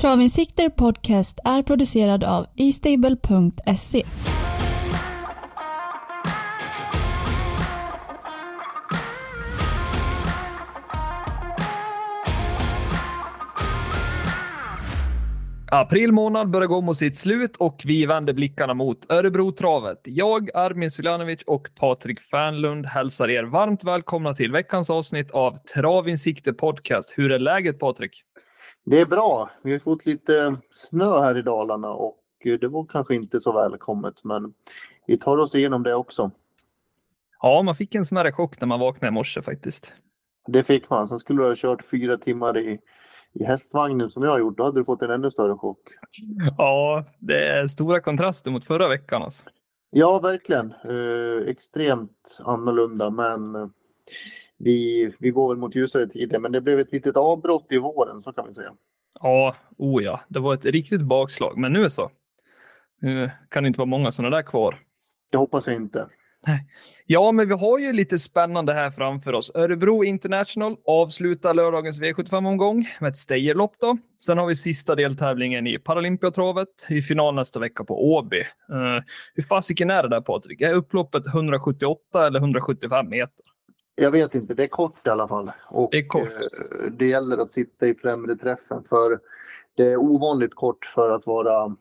Travinsikter Podcast är producerad av eStable.se. April månad börjar gå mot sitt slut och vi vänder blickarna mot Örebrotravet. Jag, Armin Suljanovic och Patrik Fernlund hälsar er varmt välkomna till veckans avsnitt av Travinsikter Podcast. Hur är läget Patrik? Det är bra. Vi har fått lite snö här i Dalarna och det var kanske inte så välkommet men vi tar oss igenom det också. Ja, man fick en smärre chock när man vaknade i morse faktiskt. Det fick man. Sen skulle du ha kört fyra timmar i, i hästvagnen som jag har gjort. Då hade du fått en ännu större chock. Ja, det är stora kontraster mot förra veckan. Alltså. Ja, verkligen. Eh, extremt annorlunda men vi, vi går väl mot ljusare tider. Men det blev ett litet avbrott i våren så kan vi säga. Ja, oh ja. Det var ett riktigt bakslag. Men nu så. Nu kan det inte vara många sådana där kvar. Det hoppas jag inte. Nej. Ja, men vi har ju lite spännande här framför oss. Örebro International avslutar lördagens V75-omgång med ett stejerlopp då. Sen har vi sista deltävlingen i Paralympiatravet i final nästa vecka på Åby. Uh, hur fasiken är det där Patrik? Är upploppet 178 eller 175 meter? Jag vet inte, det är kort i alla fall. Och det, är kort. Eh, det gäller att sitta i främre träffen för det är ovanligt kort för att vara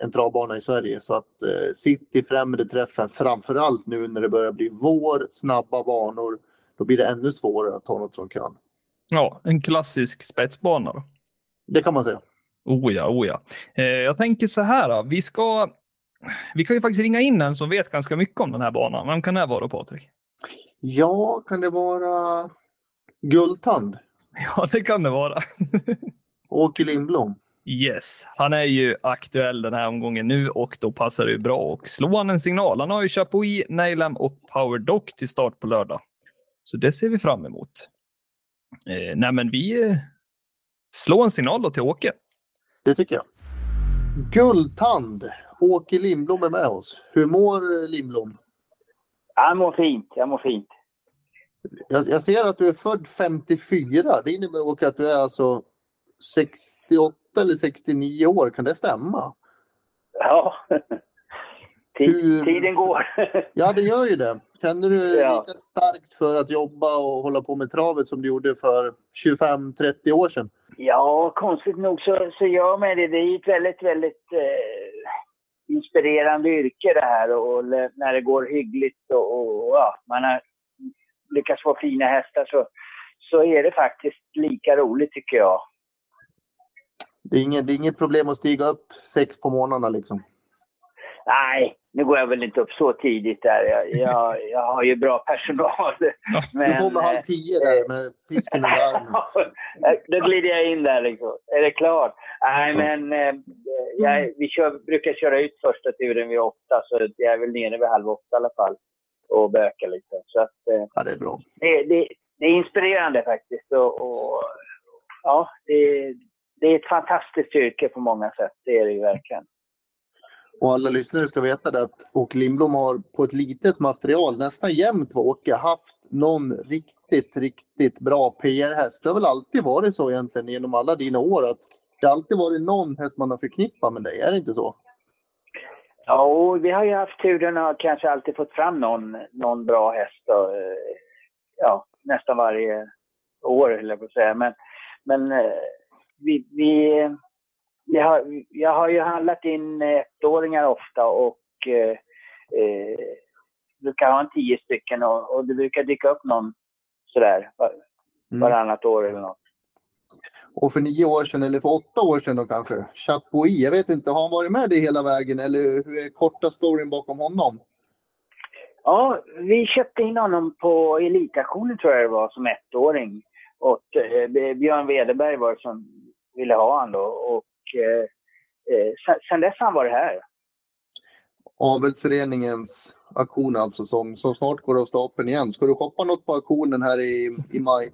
en travbana i Sverige. Så att eh, sitt i främre träffen, framförallt nu när det börjar bli vår, snabba banor, då blir det ännu svårare att ta något från kön. Ja, en klassisk spetsbana då. Det kan man säga. Oh ja, oh ja. Eh, jag tänker så här, då. vi ska... Vi kan ju faktiskt ringa in en som vet ganska mycket om den här banan. Vem kan det vara, Patrik? Ja, kan det vara Guldtand? Ja, det kan det vara. Åke Lindblom. Yes, han är ju aktuell den här omgången nu och då passar det ju bra och slå han en signal. Han har ju Chapuis, Nailam och Power Doc till start på lördag. Så det ser vi fram emot. Eh, nej, men vi eh, slår en signal då till Åke. Det tycker jag. Guldtand. Åke Lindblom är med oss. Hur mår Lindblom? Jag mår fint. Jag mår fint. Jag, jag ser att du är född 54. Det innebär att du är alltså 68 eller 69 år, kan det stämma? Ja, Tid, tiden går. ja, det gör ju det. Känner du ja. lika starkt för att jobba och hålla på med travet som du gjorde för 25-30 år sedan? Ja, konstigt nog så, så gör man det. Det är ett väldigt, väldigt eh, inspirerande yrke det här och när det går hyggligt och, och ja, man har lyckats få fina hästar så, så är det faktiskt lika roligt tycker jag. Det är, inget, det är inget problem att stiga upp sex på morgnarna liksom? Nej, nu går jag väl inte upp så tidigt där. Jag, jag, jag har ju bra personal. Men, du kommer halv tio där med pisken armen. Då glider jag in där liksom. Är det klart? Nej, men eh, jag, vi kör, brukar köra ut första turen vid åtta, så jag är väl nere vid halv åtta i alla fall och bökar lite. Så att, eh, ja, det är bra. Det, det, det är inspirerande faktiskt. Och, och ja, det, det är ett fantastiskt yrke på många sätt. Det är det ju verkligen. Och alla lyssnare ska veta det att Åke Lindblom har på ett litet material nästan jämt på Åke haft någon riktigt, riktigt bra PR-häst. Det har väl alltid varit så egentligen genom alla dina år att det har alltid varit någon häst man har förknippat med dig, är det inte så? Ja, vi har ju haft turen att kanske alltid fått fram någon, någon bra häst. Och, ja, nästan varje år, höll jag på att säga. Men, men eh, vi, vi, jag, har, jag har ju handlat in ettåringar ofta och eh, eh, brukar ha en tio stycken och, och det brukar dyka upp någon sådär var, mm. varannat år eller något. Och för nio år sedan, eller för åtta år sedan då kanske, Chapuis, jag vet inte, har han varit med dig hela vägen eller hur är korta storyn bakom honom? Ja, vi köpte in honom på elitaktionen tror jag det var, som ettåring. Och eh, Björn Wederberg var det som ville ha han då. Och eh, eh sen, sen dess har han varit här. Avelsföreningens auktion alltså som, som snart går av stapeln igen. Ska du shoppa något på auktionen här i, i maj?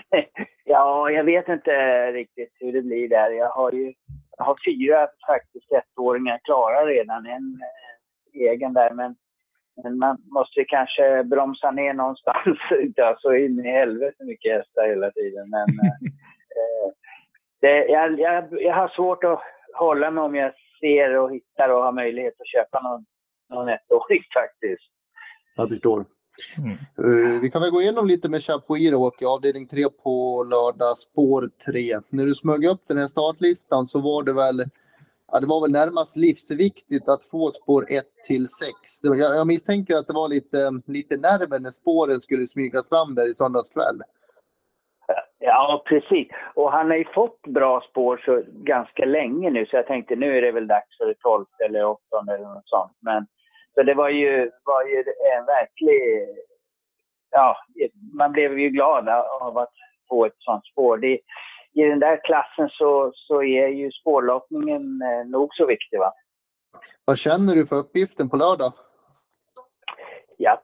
ja, jag vet inte riktigt hur det blir där. Jag har ju jag har fyra faktiskt ettåringar klara redan. En eh, egen där, men, men man måste kanske bromsa ner någonstans. Inte så in i helvete mycket hästar hela tiden. Men, eh, det, jag, jag, jag har svårt att hålla mig om jag ser och hittar och har möjlighet att köpa någon, någon ettårig faktiskt. Jag förstår. Mm. Uh, vi kan väl gå igenom lite med Chapuis och avdelning 3 på lördag, spår 3. När du smög upp den här startlistan så var det väl ja, det var väl närmast livsviktigt att få spår 1 till 6. Jag, jag misstänker att det var lite, lite nerver när spåren skulle smygas fram där i söndags kväll. Ja, precis. Och han har ju fått bra spår så ganska länge nu, så jag tänkte nu är det väl dags för det 12 eller 8 eller något sånt. Men, så det var ju, var ju en verklig... Ja, man blev ju glad av att få ett sånt spår. Det, I den där klassen så, så är ju spårlottningen eh, nog så viktig. Va? Vad känner du för uppgiften på lördag? Ja,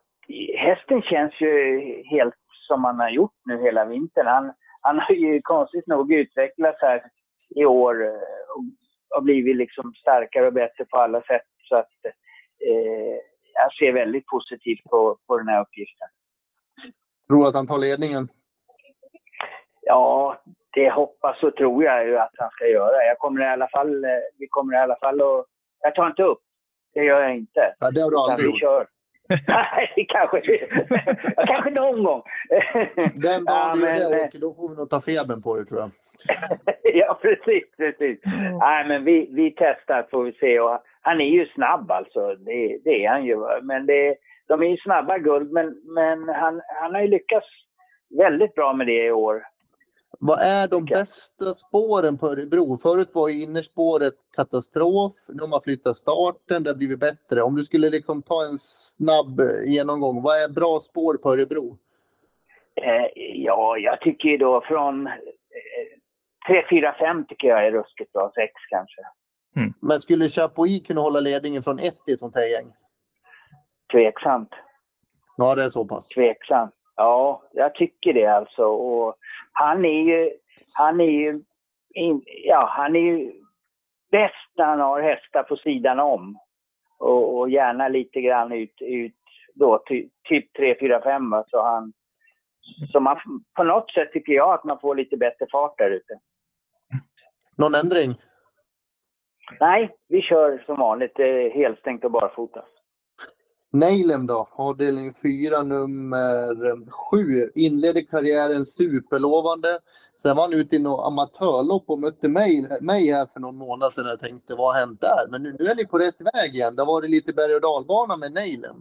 hästen känns ju helt som han har gjort nu hela vintern. Han, han har ju konstigt nog utvecklats här i år eh, och, och blivit liksom starkare och bättre på alla sätt. Så att eh, jag ser väldigt positivt på, på den här uppgiften. Tror du att han tar ledningen? Ja, det hoppas och tror jag ju att han ska göra. Jag kommer i alla fall, eh, vi kommer i alla fall att... Jag tar inte upp. Det gör jag inte. Ja, det har du aldrig gjort. Kör. Nej, kanske, kanske någon gång. Den dagen ja, du gör det, Åke, då får vi nog ta febern på det tror jag. ja, precis. precis. Mm. Nej, men vi, vi testar får vi se. Och han är ju snabb alltså, det, det är han ju. Men det, de är ju snabba guld, men, men han, han har ju lyckats väldigt bra med det i år. Vad är de bästa spåren på Örebro? Förut var ju innerspåret katastrof. Nu har man flyttat starten, det har blivit bättre. Om du skulle liksom ta en snabb genomgång, vad är bra spår på Örebro? Eh, ja, jag tycker ju då från eh, 3, 4, 5 tycker jag är ruskigt bra. 6 kanske. Mm. Men skulle Chapuis kunna hålla ledningen från 1 i ett sånt här gäng? Tveksamt. Ja, det är så pass. Tveksamt. Ja, jag tycker det alltså. Och han är ju, han är ju, in, ja, han är ju bäst när han har hästar på sidan om. Och, och gärna lite grann ut, ut då, ty, typ 3, 4, 5 så han, så man, på något sätt tycker jag att man får lite bättre fart där ute. Någon ändring? Nej, vi kör som vanligt. Det är helstängt och barfota. Neilem då, avdelning 4, nummer 7. Inledde karriären superlovande. Sen var han ute i något amatörlopp och mötte mig, mig här för någon månad sedan. Jag tänkte, vad har hänt där? Men nu, nu är ni på rätt väg igen. Det har varit lite berg och dalbana med Neilem.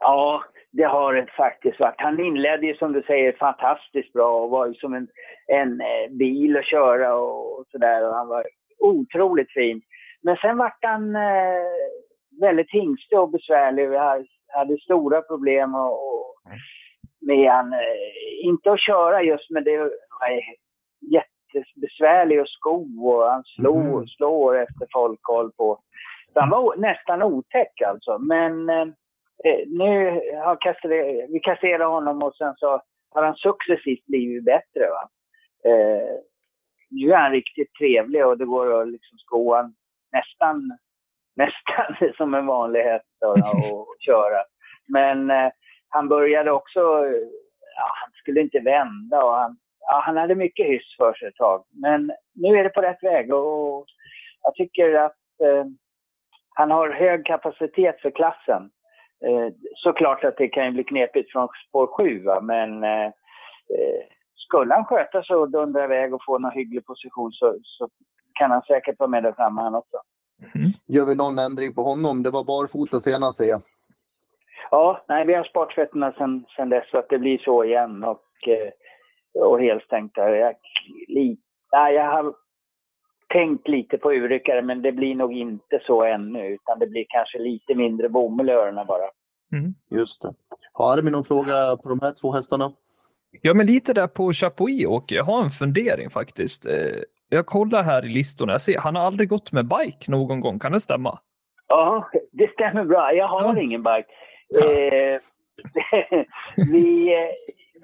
Ja, det har det faktiskt varit. Han inledde ju som du säger fantastiskt bra och var ju som en, en eh, bil att köra och, och sådär. Han var otroligt fin. Men sen vart han eh, väldigt hingstig och besvärlig. Vi hade stora problem och, och med han. Eh, inte att köra just, men det var jättebesvärlig att sko och han slår, mm. slår efter folk håll på. Så han var nästan otäck alltså. Men eh, eh nu har kasser, vi kasserade honom och sen så har han successivt blivit bättre. Va? Eh, nu är han riktigt trevlig och det går att liksom sko han nästan nästan som en vanlig häst att köra. Men eh, han började också, ja, han skulle inte vända och han, ja, han hade mycket hyss för sig ett tag. Men nu är det på rätt väg och jag tycker att eh, han har hög kapacitet för klassen. Eh, såklart att det kan bli knepigt från spår 7, va? men eh, eh, skulle han sköta sig och dundra iväg och få någon hygglig position så, så kan han säkert vara med där framme han också. Mm. Gör vi någon ändring på honom? Det var barfota senast ser jag. Ja, nej, vi har sparat fötterna sen, sen dess så att det blir så igen och, eh, och helstängt där. Jag, li, nej, jag har tänkt lite på urryckare men det blir nog inte så ännu utan det blir kanske lite mindre bomull i öronen bara. Mm. Just det. Har Armin någon fråga på de här två hästarna? Ja, men lite där på Chapuis, Åke. Jag har en fundering faktiskt. Eh, jag kollar här i listorna. Jag ser, han har aldrig gått med bike någon gång. Kan det stämma? Ja, det stämmer bra. Jag har ja. ingen bike. Ja. Eh, vi,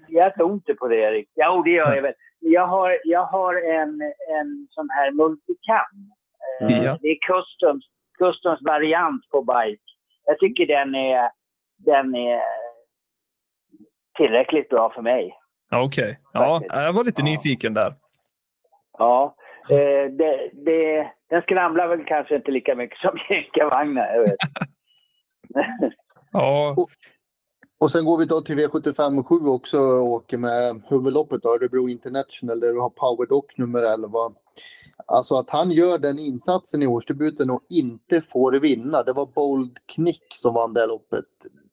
jag tror inte på det, Erik. Jo, det gör jag väl. Jag har, jag har en, en sån här multicam. Eh, ja. Det är customs, customs variant på bike. Jag tycker den är, den är tillräckligt bra för mig. Okej. Okay. Ja, jag var lite ja. nyfiken där. Ja, Eh, det, det, den skramlar väl kanske inte lika mycket som jänkarvagnar. Jag vet. Ja, Och sen går vi då till V75 7 också och åker med huvudloppet Örebro International där du har Power Doc nummer 11. Alltså att han gör den insatsen i årsdebuten och inte får vinna. Det var Bold Knick som vann det loppet.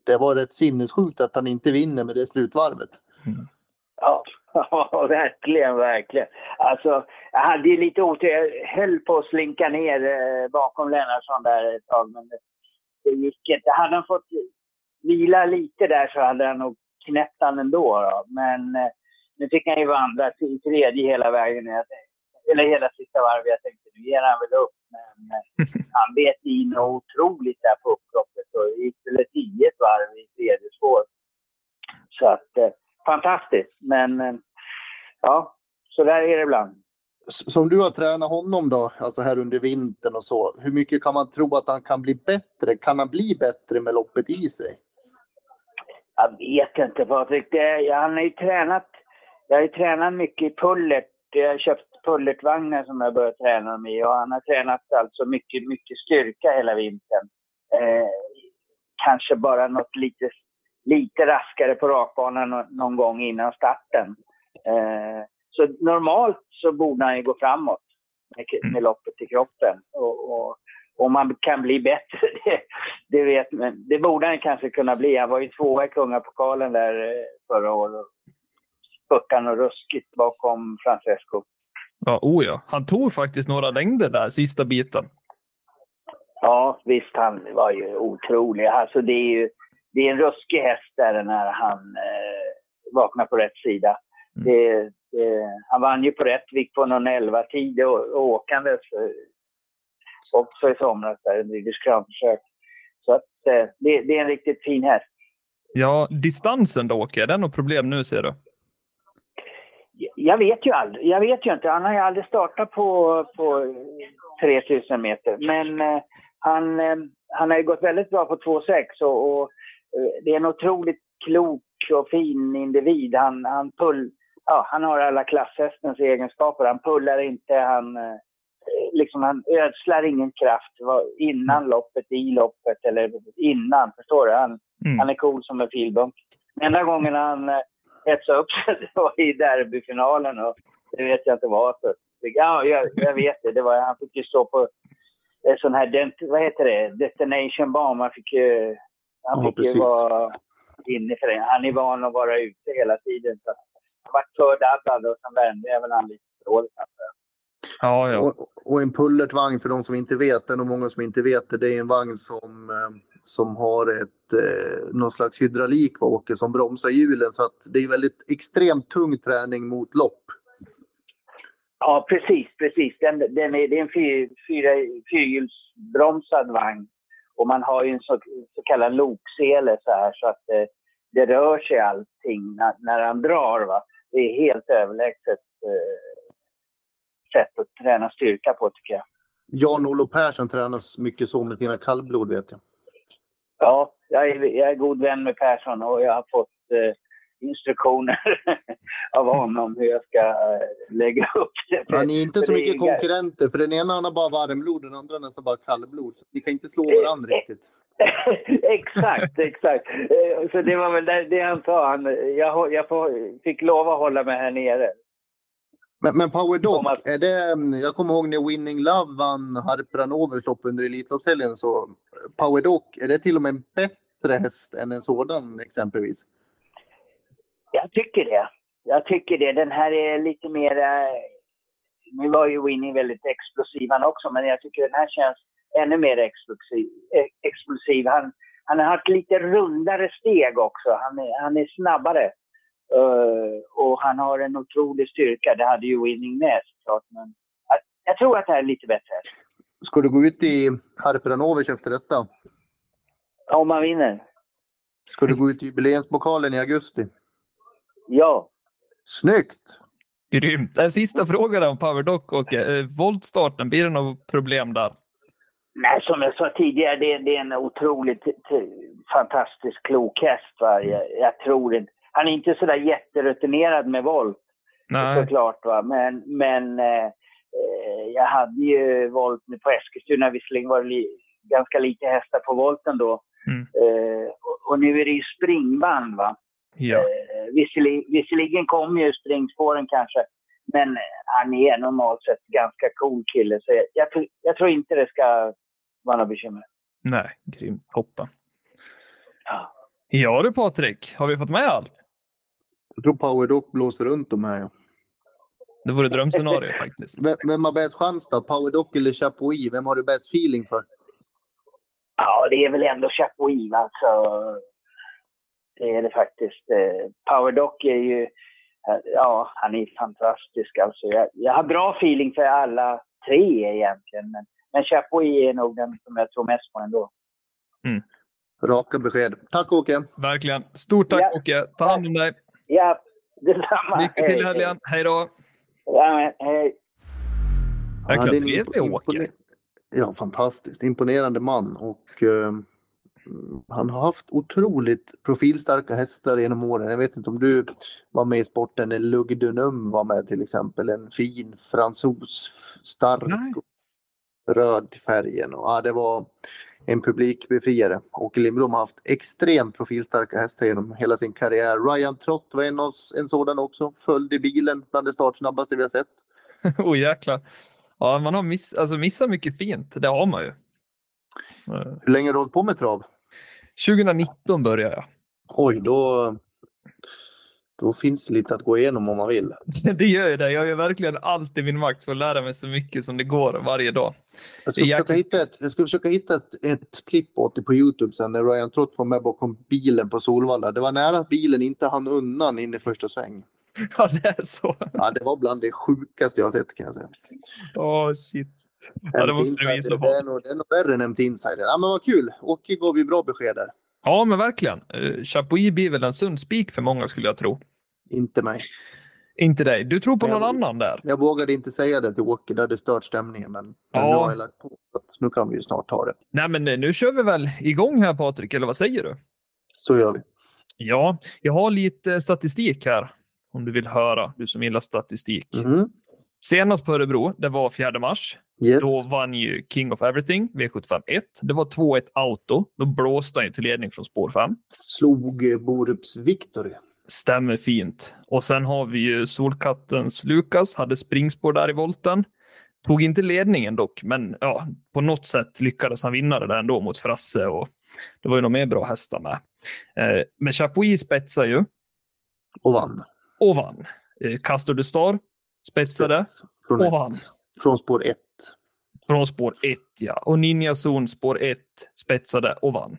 Det var rätt sinnessjukt att han inte vinner med det slutvarvet. Ja, ja, verkligen, verkligen. Alltså, jag hade ju lite otur. Jag höll på att slinka ner eh, bakom Lennartsson där ett tag, men det, gick inte. Hade han fått vila lite där så hade han nog knäppt han ändå. Då. Men eh, nu fick han ju vandra till tredje hela vägen. Eller hela sista varvet. Jag tänkte nu ger han väl upp. Men eh, han bet i något otroligt där på upploppet. Det gick väl ett tio ett varv i tredje spår. Så att, fantastiskt. Men eh, ja, så där är det ibland. Som du har tränat honom då, alltså här under vintern och så. Hur mycket kan man tro att han kan bli bättre? Kan han bli bättre med loppet i sig? Jag vet inte Patrik. Det, han har ju tränat. Jag har ju tränat mycket i pullet. Jag har köpt pulletvagnar som jag börjat träna dem i. Och han har tränat alltså mycket, mycket styrka hela vintern. Eh, kanske bara något lite, lite raskare på rakbanan nå- någon gång innan starten. Eh, så normalt så borde han ju gå framåt med, med loppet i kroppen. Och, och, om man kan bli bättre, det, det vet men Det borde han kanske kunna bli. Han var ju tvåa i Kungapokalen där eh, förra året. Spurtade och ruskigt bakom Francesco. ja, oh ja. Han tog faktiskt några längder där sista biten. Ja, visst han var ju otrolig. Alltså det är ju det är en ruskig häst där när han eh, vaknar på rätt sida. Mm. Det, det, han vann ju på Rättvik på någon 11 tid och, och åkandes också i somras där, en British Crown-försök. Så att eh, det, det är en riktigt fin häst. Ja, distansen då Åke, är det något problem nu ser du? Jag vet ju aldrig. Jag vet ju inte. Han har ju aldrig startat på, på 3000 meter. Men eh, han, eh, han har ju gått väldigt bra på 2,6 och, och det är en otroligt klok och fin individ. Han, han, pull, ja, han har alla klasshästens egenskaper. Han pullar inte, han, eh, liksom, han ödslar ingen kraft innan loppet, i loppet eller innan. Förstår du? Han, Mm. han är cool som en filbunk. Enda gången han eh, hetsade upp sig det var i derbyfinalen och det vet jag inte varför. Ja, jag, jag vet det. det var, han fick ju stå på en sån här, vad heter det, detonation bomb. Han fick ju, han Ja, fick ju precis. vara inne för det. Han är van att vara ute hela tiden. Så han var fördaddad och sen jag väl han lite jag. Ja, ja. Och, och en pullertvagn för de som inte vet, det är nog många som inte vet det, det är en vagn som, eh, som har ett, eh, någon slags hydraulik vad åker som bromsar hjulen så att det är väldigt extremt tung träning mot lopp. Ja, precis, precis. Den, den är, det är en fyr, fyra, fyrhjulsbromsad vagn. Och man har ju en så, så kallad loksele så här så att eh, det rör sig allting när, när han drar. Va? Det är helt överlägset eh, sätt att träna styrka på tycker jag. Jan-Olof Persson tränas mycket så med sina kallblod vet jag. Ja, jag är, jag är god vän med Persson och jag har fått eh, instruktioner av honom hur jag ska eh, lägga upp det. Ja, ni är inte så mycket konkurrenter för den ena han har bara varmblod den andra nästan bara kallblod. Så ni kan inte slå varandra riktigt. exakt, exakt. Eh, Så det var väl det, han sa. Han, jag, jag fick lov att hålla mig här nere. Men, men Power Dog, är det, mm, jag kommer ihåg när Winning Love vann Harpranovers lopp under Elitloppshelgen så eh, Power Dog, är det till och med en bättre häst än en sådan exempelvis? Jag tycker det. Jag tycker det. Den här är lite mer... eh, Nu var ju Winnie väldigt explosiv han också, men jag tycker den här känns ännu mer explosiv. eh, explosiv. Han, han har haft lite rundare steg också. Han är, han är snabbare. Eh, och han har en otrolig styrka. Det hade ju Winning med såklart. Men jag, jag tror att det här är lite bättre. Ska du gå ut i Harpranovers efter detta? Om man vinner. Ska du gå ut i jubileumspokalen i augusti? Ja. Snyggt! Grymt. En sista fråga om Power Dock och eh, voltstarten. Blir det något problem där? Nej, som jag sa tidigare, det, det är en otroligt fantastisk klok häst. Va? Jag, jag tror inte... Han är inte sådär jätterutinerad med volt Nej. såklart. Va? Men, men eh, eh, jag hade ju volt nu på Eskilstuna, visserligen var det li ganska lite hästar på volten då. Mm. Eh, och, och, nu är det ju springband va. Ja. Eh, visserligen, visserligen kommer ju springspåren kanske, men han är normalt sett ganska cool kille. Så jag, jag, jag tror inte det ska vara några bekymmer. Nej, grymt. Toppen. Ja. Ja du Patrik, har vi fått med allt? Jag tror Power Dock blåser runt de här. Det vore drömscenario faktiskt. Vem, vem har bäst chans då? Power Dock eller Chapuis? Vem har du bäst feeling för? Ja, det är väl ändå Chapuis alltså. Det är det faktiskt. Eh, Power Dock är ju, ja, han är fantastisk alltså. Jag, jag har bra feeling för alla tre egentligen. Men, men Chapuis är nog den som jag tror mest på ändå. Mm. Raka besked. Tack Åke! Verkligen. Stort tack Ja. Åke. Ta hand om dig. Ja, detsamma. Lycka till i helgen. Hej då. Ja, men, hej. Verkligen trevlig Åke. Ja, fantastiskt. Imponerande man. Och eh, han har haft otroligt profilstarka hästar genom åren. Jag vet inte om du var med i sporten när Lugdunum var med till exempel. En fin fransos, stark Nej. och röd i färgen. Och, ja, det var en publikbefriare. Och Lindblom har haft extremt profilstarka hästar genom hela sin karriär. Ryan Trott var en, av, en sådan också. Följde bilen bland det startsnabbaste vi har sett. oh, jäklar. Ja, man har miss, alltså, missat mycket fint. Det har man ju. Hur länge har du hållit på med trav? 2019 började jag. Oj, då, då finns det lite att gå igenom om man vill. Det gör ju det. Jag gör verkligen allt i min makt för att lära mig så mycket som det går varje dag. Jag ska, är försöka hitta ett, jag ska försöka hitta ett, ett klipp åt dig på Youtube sen när Ryan Trott var med bakom bilen på Solvalla. Det var nära att bilen inte hann undan in i första sväng. Ja, det är så. Ja, det var bland det sjukaste jag har sett kan jag säga. Åh, shit. Ja, det måste du visa det, på. är nog, det är nog värre än MT Insider. Ja, men vad kul! Åke gav ju bra besked där. Ja, men verkligen. Uh, Chapuis blir väl en sund spik för många skulle jag tro. Inte mig. Inte dig. Du tror på Men någon jag- annan där? Jag vågade inte säga det till Åke, det hade stört stämningen. Men, men Ja. nu har jag lagt på. Nu kan vi ju snart ta det. Nej, men eh, nu kör vi väl igång här Patrik, eller vad säger du? Så gör vi. Ja, jag har lite statistik här om du vill höra, du som gillar statistik. Mhm. Senast på Örebro, det var 4 mars. Yes. Då vann ju King of Everything, V75 1. Det var 2-1 auto. Då blåste han ju till ledning från spår 5. Slog eh, Borups Victory. Stämmer fint. Och sen har vi ju Solkattens Lukas, hade springspår där i volten. Tog inte ledningen dock, men ja, på något sätt lyckades han vinna det där ändå mot Frasse och det var ju nog mer bra hästar med. Eh, men Chapuis spetsar ju Och vann. och vann. Eh, Castor de Star spetsade Från, vann. Från spår ett. Från spår 1, ja. Och Ninja Zon spår 1 spetsade och vann.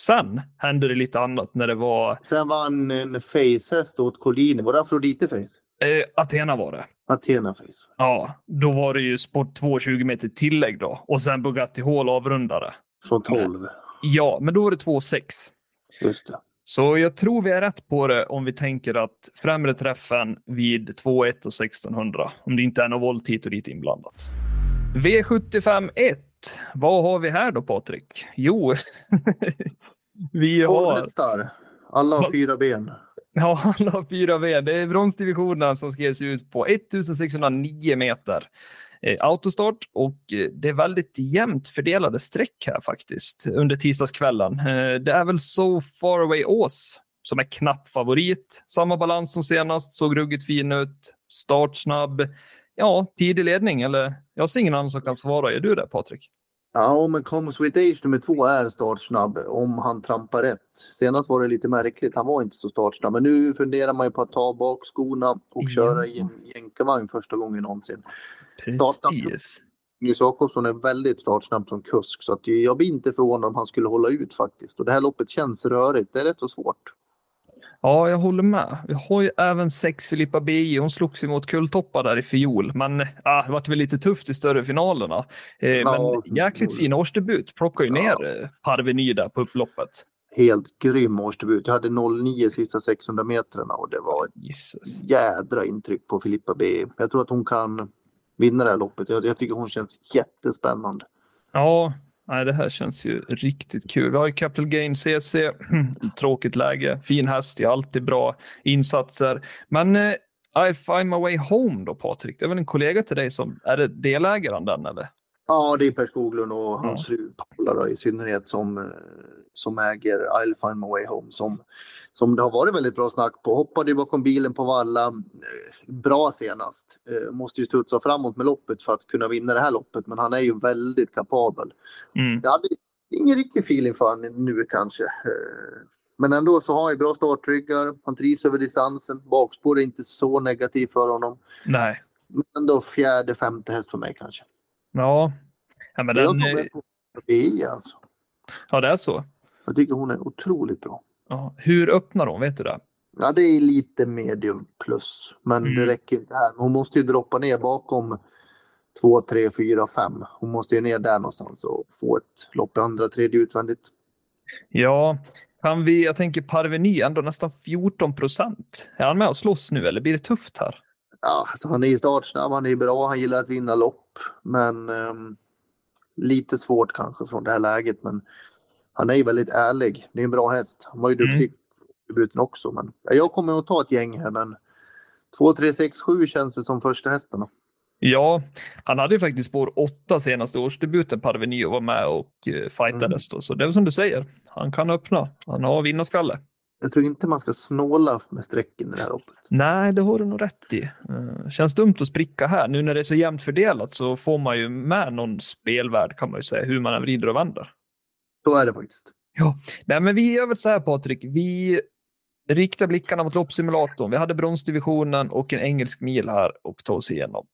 Sen hände det lite annat när det var Sen vann en face-häst åt Collini. Var det Afrodite Face? eh, Athena var det. Athena Face. Ja, då var det ju sport 2 20 meter tillägg då och sen Bugatti Hall avrundade. Från 12. Ja, men då var det 2-6. Just det. Så jag tror vi är rätt på det om vi tänker att främre träffen vid 2-1 och 1600, om det inte är någon volt hit och dit inblandat. V75 1. Vad har vi här då Patrik? Jo, vi har Polestar. Alla har fyra ben. Ja, alla har fyra V. Det är bronsdivisionen som ska ges ut på 1609 meter autostart och eh, det är väldigt jämnt fördelade streck här faktiskt under tisdagskvällen. Eh, det är väl So Far Away Ås som är knapp favorit. Samma balans som senast, såg ruggigt fin ut, startsnabb. Ja, tidig ledning eller jag ser ingen annan som kan svara. Är du det Patrik? Ja, men Comes with Age nummer två är startsnabb om han trampar rätt. Senast var det lite märkligt. Han var inte så startsnabb. Men nu funderar man ju på att ta bak skorna och Ja. köra i en jänkarvagn första gången någonsin. Precis. Nils Jakobsson är väldigt startsnabb som kusk så att jag blir inte förvånad om han skulle hålla ut faktiskt. Och det här loppet känns rörigt. Det är rätt så svårt. Ja, jag håller med. Vi har ju även sex Filippa BI. Hon slogs emot kulltoppar där i fjol, men ah, det var väl lite tufft i större finalerna. Eh, Ja. men jäkligt fin årsdebut. Plockar ju Ja. ner eh, Parveny där på upploppet. Helt grym årsdebut. Jag hade 09 sista 600 metrarna och det var ett Jesus. jädra intryck på Filippa B. Jag tror att hon kan vinna det här loppet. Jag, jag tycker hon känns jättespännande. Ja, nej, det här känns ju riktigt kul. Vi har ju Capital Gain CC. Tråkigt läge. Fin häst, är alltid bra insatser. Men eh, I find my way home då Patrik? Det är väl en kollega till dig som, är det delägaren den eller? Ja, det är Per Skoglund och hans fru Paula då, i synnerhet som, eh, som äger I'll find my way home. Som, som det har varit väldigt bra snack på. Hoppade bakom bilen på Valla. eh, Bra senast. Eh, Måste ju studsa framåt med loppet för att kunna vinna det här loppet. Men han är ju väldigt kapabel. Mm. Jag hade ingen riktig feeling för honom nu kanske. Men ändå så har han ju bra startryggar. Han trivs över distansen. Bakspår är inte så negativ för honom. Nej. Men ändå fjärde, femte häst för mig kanske. Ja. ja men jag den, tror eh, mest på BI alltså. ja, det är så. Jag tycker hon är otroligt bra. Ja. Hur öppnar hon? Vet du det? Ja, det är lite medium plus. Men Mm. det räcker inte här. Hon måste ju droppa ner bakom 2, 3, 4, 5. Hon måste ju ner där någonstans och få ett lopp i andra, tredje utvändigt. Ja, kan vi, jag tänker Parveny ändå nästan 14 procent. Är han med och slåss nu eller blir det tufft här? Ja, alltså han är ju startsnabb, han är bra, han gillar att vinna lopp. Men ehm, lite svårt kanske från det här läget. Men han är ju väldigt ärlig. Det är en bra häst. Han var ju Mm. duktig i debuten också. Men ja, jag kommer att ta ett gäng här, men 2, 3, 6, 7 känns det som första hästarna. Ja, han hade ju faktiskt spår 8 senaste årsdebuten Parveny och var med och uh, fightades då. Så det är som du säger, han kan öppna. Han har vinnarskalle. Jag tror inte man ska snåla med strecken i det här loppet. Nej, det har du nog rätt i. Uh, känns dumt att spricka här. Nu när det är så jämnt fördelat så får man ju med någon spelvärd kan man ju säga, hur man än vrider och vänder. Så är det faktiskt. Nej, men vi gör väl så här Patrik. Vi riktar blickarna mot loppsimulatorn. Vi hade bronsdivisionen och en engelsk mil här och ta oss igenom.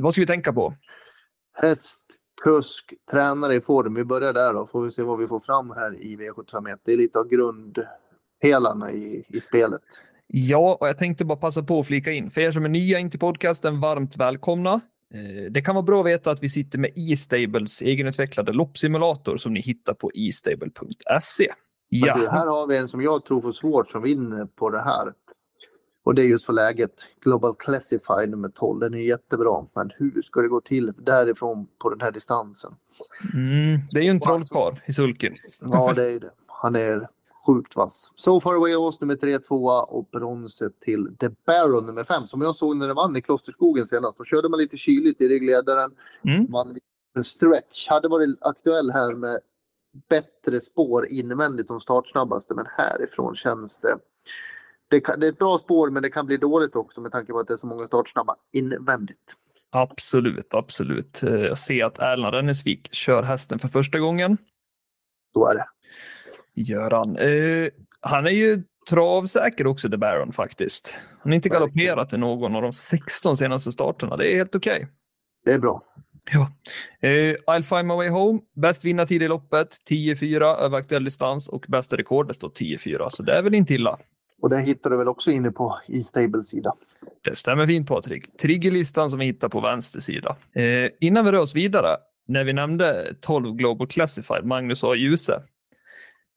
Vad ska vi tänka på? Häst, kusk, tränare i form. Vi börjar där då. Får vi se vad vi får fram här i V751. Det är lite av grundpelarna i, i spelet. Ja, och jag tänkte bara passa på att flika in. För er som är nya in till podcasten, varmt välkomna. Eh, Det kan vara bra att veta att vi sitter med E-stables egenutvecklade loppsimulator som ni hittar på estable.se. Du, Ja, här har vi en som jag tror får svårt som vinner på det här. Och det är just för läget. Global Classified nummer 12. Den är jättebra. Men hur ska det gå till därifrån på den här distansen? mm, det är ju en trollkarl i sulken. Ja, det är det. Han är sjukt vass. So far away Oz nummer 3, 2 och bronset till The Baron nummer 5 som jag såg när den vann i Klosterskogen senast. Då körde man lite kyligt i ryggledaren. Mm. Vann en stretch. Hade varit aktuell här med bättre spår invändigt de startsnabbaste men härifrån känns det det, kan, det är ett bra spår men det kan bli dåligt också med tanke på att det är så många startsnabba invändigt. Absolut, absolut. Eh, Jag ser att Erland Rennesvik kör hästen för första gången. Då är det. Göran. Eh, han är ju travsäker också, The Baron faktiskt. Han har inte galopperat i någon av de 16 senaste starterna. Det är helt okej. Det är bra. Ja. Eh, I'll find my way home. Bäst vinnartid i loppet, 10-4 över aktuell distans och bästa rekordet då 10-4. Så det är väl inte illa. Och det hittar du väl också inne på i Stables sida. Det stämmer fint Patrik. Triggerlistan som vi hittar på vänster sida. Eh, innan vi rör oss vidare, när vi nämnde 12 Global Classified, Magnus A. Djuse,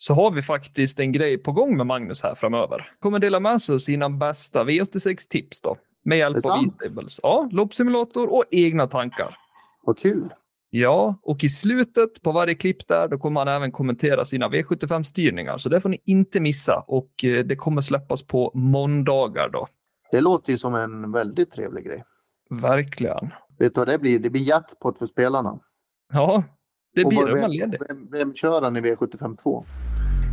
så har vi faktiskt en grej på gång med Magnus här framöver. Kommer dela med sig av sina bästa V86-tips då. Med hjälp av. E-stables. Ja, loppsimulator och egna tankar. Vad kul! Ja, och i slutet på varje klipp där, då kommer han även kommentera sina V75-styrningar. Så det får ni inte missa och eh, det kommer släppas på måndagar då. Det låter ju som en väldigt trevlig grej. Verkligen. Vet du vad det blir? Det blir jackpot för spelarna. Ja, det Och blir vad- det om man vem, leder. vem, vem kör han i V75 2?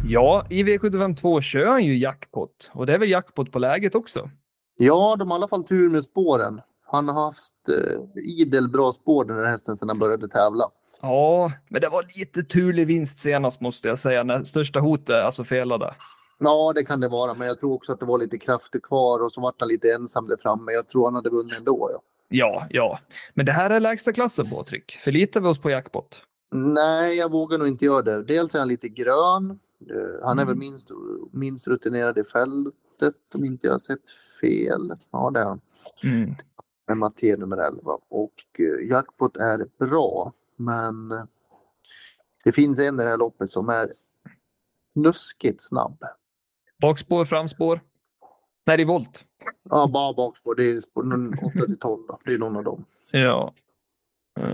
Ja, i V75 2 kör han ju jackpot och det är väl jackpot på läget också. Ja, de har i alla fall tur med spåren. Han har haft eh, idel bra spår den här hästen sedan han började tävla. Ja, men det var lite turlig vinst senast måste jag säga när största hotet alltså felade. Ja, det kan det vara, men jag tror också att det var lite krafter kvar och så vart han lite ensam där framme. Jag tror han hade vunnit ändå. Ja. Ja, ja, men det här är lägsta klassen Patrik. Förlitar vi oss på jackpot? Nej, jag vågar nog inte göra det. Dels är han lite grön. Eh, Han är Mm. väl minst, minst rutinerad i fältet om inte jag har sett fel. Ja, det är han. Mm. med Matte nummer 11. Och eh, jackpot är bra, men det finns en i det här loppet som är snuskigt snabb. Bakspår, framspår? Nej, det är volt. Ja, bara bakspår. Det är spår någon 8 till 12 då. Det är någon av dem. Ja.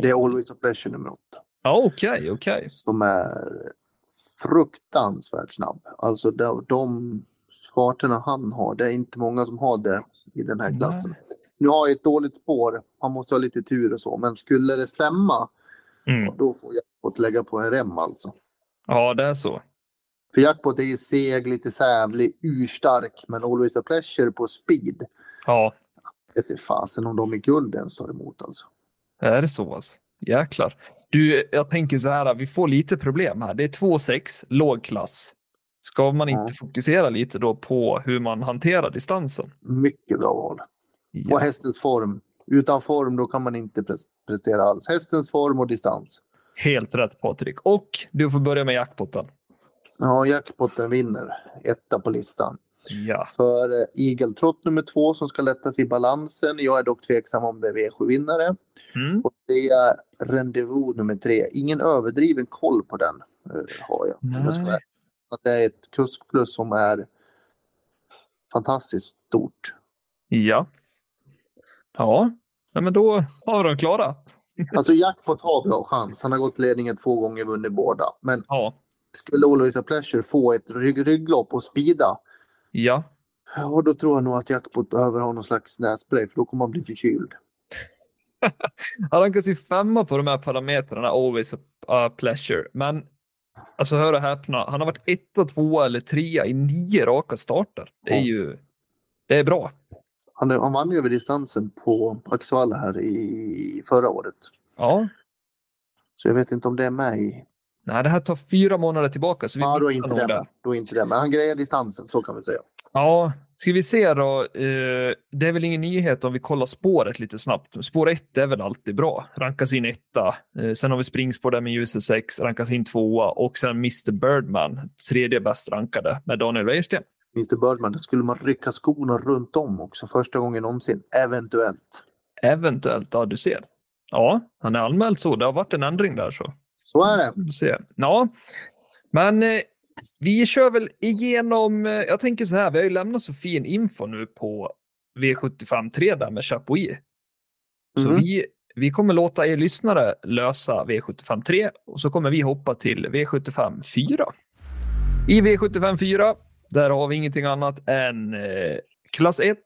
Det är Always a Pleasure nummer 8 Ja, okej, okej. som är fruktansvärt snabb. Alltså de, de kartorna han har. Det är inte många som har det i den här klassen. Nu har jag ett dåligt spår. Han måste ha lite tur och så. Men skulle det stämma, Mm. då får jackpot lägga på en rem alltså. Ja, det är så. För jackpot är ju seg, lite sävlig, urstark. Men Always a Pleasure på speed. Ja, Vet inte fasen om de i guld ens tar emot alltså. är det så alltså? Jäklar. Du, jag tänker så här, vi får lite problem här. Det är 2,6, låg klass. Ska man inte Ja. fokusera lite då på hur man hanterar distansen? Mycket bra val. Och Ja, hästens form. Utan form då kan man inte pres- prestera alls. Hästens form och distans. helt rätt Patrik. Och du får börja med jackpotten. Ja, jackpotten vinner. Etta på listan. Ja. För eh, Trot nummer två som ska lättas i balansen. Jag är dock tveksam om det är V7-vinnare. Mm. Och det är Rendezvous nummer tre. Ingen överdriven koll på den eh, har jag. jag Nej. Att det är ett kuskplus som är fantastiskt stort. Ja. Ja, Nej, men då har dem klara. Alltså jackpot har bra chans. Han har gått ledningen två gånger, vunnit båda. Men Ja. skulle a Pleasure få ett rygg rygglopp och spida, Ja. ja, då tror jag nog att jackpot behöver ha någon slags nässpray för då kommer han bli förkyld. Han rankas ju femma på de här parametrarna, always a, pleasure. Men alltså hör och häpna, han har varit etta, tvåa eller trea i nio raka starter. Det är ju det är bra. Han, han vann ju över distansen på Axevalla här i förra året. Ja, Så jag vet inte om det är med i... nej, det här tar fyra månader tillbaka. Så vi Ja, då är inte det med. Då är inte det med. Han grejer distansen, så kan vi säga. Ja, ska vi se då. Eh, det är väl ingen nyhet om vi kollar spåret lite snabbt. Spår 1 är väl alltid bra. Rankas in etta. Eh, sen har vi springspår där med ljuset 6, rankas in tvåa och sen Mr Birdman, tredje bäst rankade med Daniel Wäjersten. Mr Birdman, då skulle man rycka skorna runt om också första gången någonsin. Eventuellt. Eventuellt, ja du ser. Ja, han är anmäld så. Det har varit en ändring där så. Så är det. Se. Ja, men eh, vi kör väl igenom. Eh, jag tänker så här, vi har ju lämnat så fin info nu på V75 3 där med Chapuis. Så Mhm. vi, vi kommer låta er lyssnare lösa V75 3 och så kommer vi hoppa till V75 4. I V75 4, där har vi ingenting annat än eh, klass 1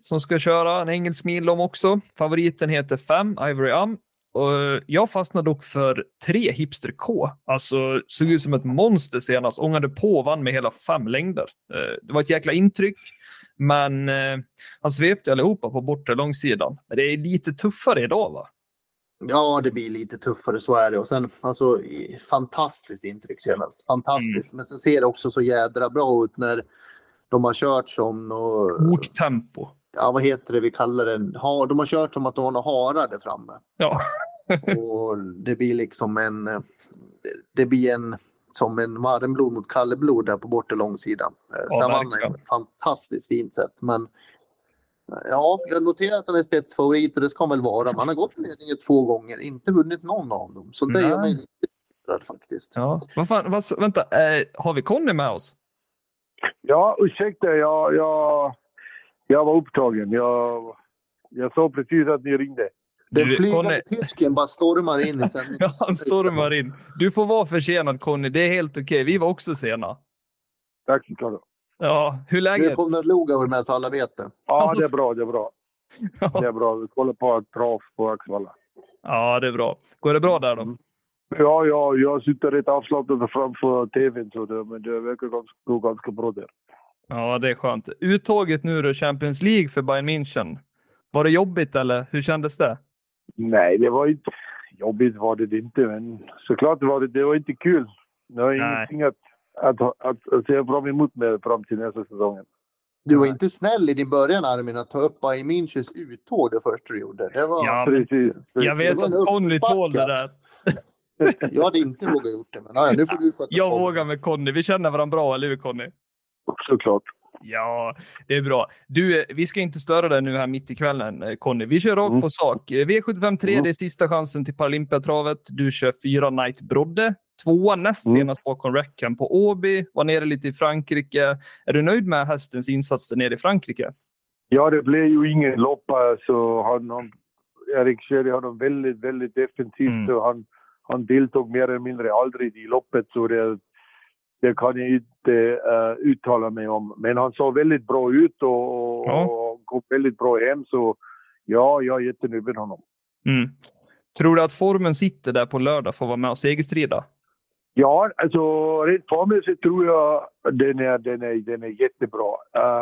som ska köra en engelsk mil om också. Favoriten heter 5, Ivory Am. Och jag fastnade dock för 3 Hipster K. Alltså såg ut som ett monster senast. Ångade på och vann med hela fem längder. Eh, det var ett jäkla intryck. Men eh, han svepte allihopa på bortre långsidan. Men det är lite tuffare idag va? Ja, det blir lite tuffare, så är det. Och sen, alltså, fantastiskt intryck senast. Fantastiskt. Men sen ser det också så jädra bra ut när de har kört som nå- Oktempo. Ja, vad heter det vi kallar det? Ha, de har kört som att de har några harar där framme. Ja. Och det blir liksom en, det blir en, som en varmblod mot kallblod där på bortre långsidan. Eh, Ja, Sen vann han ju verkligen. på ett fantastiskt fint sätt. Men eh, ja, jag noterar att han är spetsfavorit och det ska han väl vara. Man har gått i ledningen två gånger, inte vunnit någon av dem. Så det gör Nej. mig lite upprörd faktiskt. ja. Vad fan, vad, vänta, eh, har vi Conny med oss? Ja, ursäkta. Jag, jag, jag var upptagen. Jag, jag såg precis att ni ringde. Den flygande tysken bara stormar in i sändningen. Ja, han stormar in. Du får vara försenad Conny, det är helt okej. Vi var också sena. Tack så mycket. Ja, hur är Nu läget? kommer Lugauer med så alla vet det. Ja, det är bra. Det är bra. Det Ja. är bra. Vi kollar på ett trav på Axevalla. ja, det är bra. Går det bra där då? Ja, ja, jag sitter rätt avslappnad framför tvn, så det, men det verkar ganska, gå ganska bra där. Ja, det är skönt. Uttåget nu då, Champions League för Bayern München. Var det jobbigt eller hur kändes det? Nej, det var inte... Jobbigt var det inte, men såklart var det, det var inte kul. Det var Nej. ingenting att, att, att, att se fram emot med fram till nästa säsongen. Du var inte snäll i din början Armin att ta upp Bayern Münchens uttåg det första du gjorde. Det var... Ja, men Precis. jag vet att Conny tål det där. Jag hade inte vågat gjort det, men ja, nu får du sköta Jag det. vågar med Conny. Vi känner varandra bra, eller hur Conny? Såklart. Ja, det är bra. Du, eh, vi ska inte störa dig nu här mitt i kvällen, eh, Conny. Vi kör rakt Mm. på sak. Eh, V75 3, Mm. det är sista chansen till Paralympiatravet. Du kör fyra Knight Brodde. Tvåa näst Mm. senast bakom Reckham på Åby. Var nere lite i Frankrike. Är du nöjd med hästens insatser nere i Frankrike? Ja, det blev ju ingen loppa, så han, han, Erik körde honom väldigt, väldigt defensivt Mm. och han, han deltog mer eller mindre aldrig i loppet. Så det, det kan jag inte uh, uttala mig om. Men han såg väldigt bra ut och, Ja. och kom väldigt bra hem. Så ja, jag är jättenöjd med honom. Mm. Tror du att formen sitter där på lördag för att vara med och segerstrida? Ja, alltså rent formmässigt tror jag den är, den är, den är jättebra.